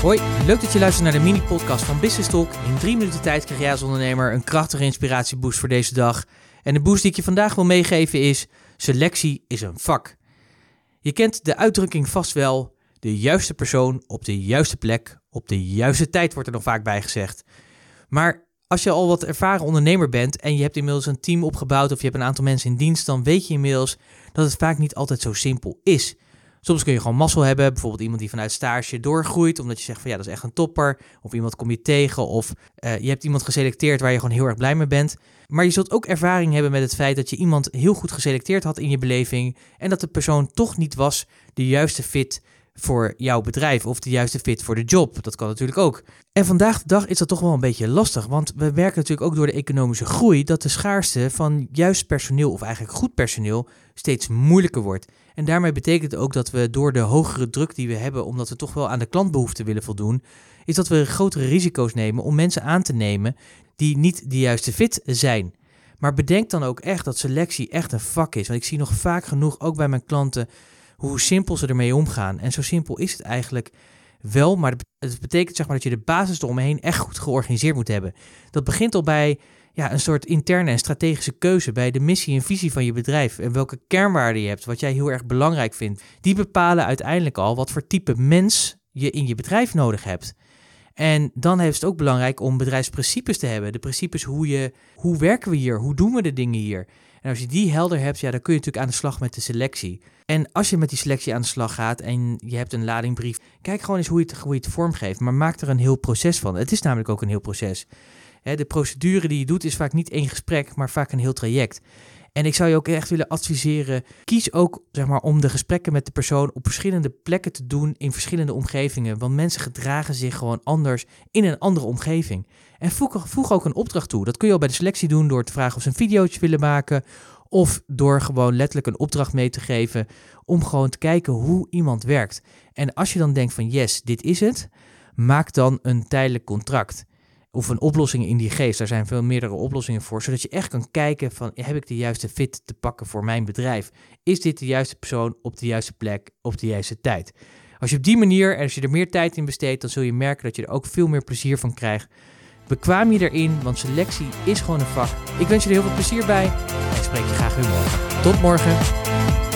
Hoi, leuk dat je luistert naar de mini-podcast van Business Talk. In drie minuten tijd krijg jij als ondernemer een krachtige inspiratieboost voor deze dag. En de boost die ik je vandaag wil meegeven is: selectie is een vak. Je kent de uitdrukking vast wel: de juiste persoon op de juiste plek, op de juiste tijd wordt er nog vaak bij gezegd. Maar als je al wat ervaren ondernemer bent en je hebt inmiddels een team opgebouwd of je hebt een aantal mensen in dienst, dan weet je inmiddels dat het vaak niet altijd zo simpel is. Soms kun je gewoon mazzel hebben, bijvoorbeeld iemand die vanuit stage doorgroeit, omdat je zegt van ja, dat is echt een topper. Of iemand kom je tegen, of uh, je hebt iemand geselecteerd waar je gewoon heel erg blij mee bent. Maar je zult ook ervaring hebben met het feit dat je iemand heel goed geselecteerd had in je beleving en dat de persoon toch niet was de juiste fit voor jouw bedrijf of de juiste fit voor de job. Dat kan natuurlijk ook. En vandaag de dag is dat toch wel een beetje lastig, want we merken natuurlijk ook door de economische groei dat de schaarste van juist personeel of eigenlijk goed personeel steeds moeilijker wordt. En daarmee betekent het ook dat we door de hogere druk die we hebben, omdat we toch wel aan de klantbehoeften willen voldoen, is dat we grotere risico's nemen om mensen aan te nemen die niet de juiste fit zijn. Maar bedenk dan ook echt dat selectie echt een vak is. Want ik zie nog vaak genoeg, ook bij mijn klanten, hoe simpel ze ermee omgaan. En zo simpel is het eigenlijk wel, maar het betekent zeg maar dat je de basis eromheen echt goed georganiseerd moet hebben. Dat begint al bij ja, een soort interne en strategische keuze bij de missie en visie van je bedrijf en welke kernwaarden je hebt, wat jij heel erg belangrijk vindt. Die bepalen uiteindelijk al wat voor type mens je in je bedrijf nodig hebt. En dan is het ook belangrijk om bedrijfsprincipes te hebben. De principes hoe je, hoe werken we hier, hoe doen we de dingen hier. En als je die helder hebt, ja, dan kun je natuurlijk aan de slag met de selectie. En als je met die selectie aan de slag gaat en je hebt een ladingbrief, kijk gewoon eens hoe je het, hoe je het vormgeeft. Maar maak er een heel proces van. Het is namelijk ook een heel proces. De procedure die je doet is vaak niet één gesprek, maar vaak een heel traject. En ik zou je ook echt willen adviseren, kies ook zeg maar, om de gesprekken met de persoon op verschillende plekken te doen in verschillende omgevingen. Want mensen gedragen zich gewoon anders in een andere omgeving. En voeg, ook een opdracht toe. Dat kun je al bij de selectie doen door te vragen of ze een videootje willen maken. Of door gewoon letterlijk een opdracht mee te geven om gewoon te kijken hoe iemand werkt. En als je dan denkt van yes, dit is het, maak dan een tijdelijk contract of een oplossing in die geest. Daar zijn veel meerdere oplossingen voor, zodat je echt kan kijken van heb ik de juiste fit te pakken voor mijn bedrijf? Is dit de juiste persoon op de juiste plek op de juiste tijd? Als je op die manier en als je er meer tijd in besteedt, dan zul je merken dat je er ook veel meer plezier van krijgt. Bekwaam je erin, want selectie is gewoon een vak. Ik wens je er heel veel plezier bij en spreek je graag weer morgen. Tot morgen.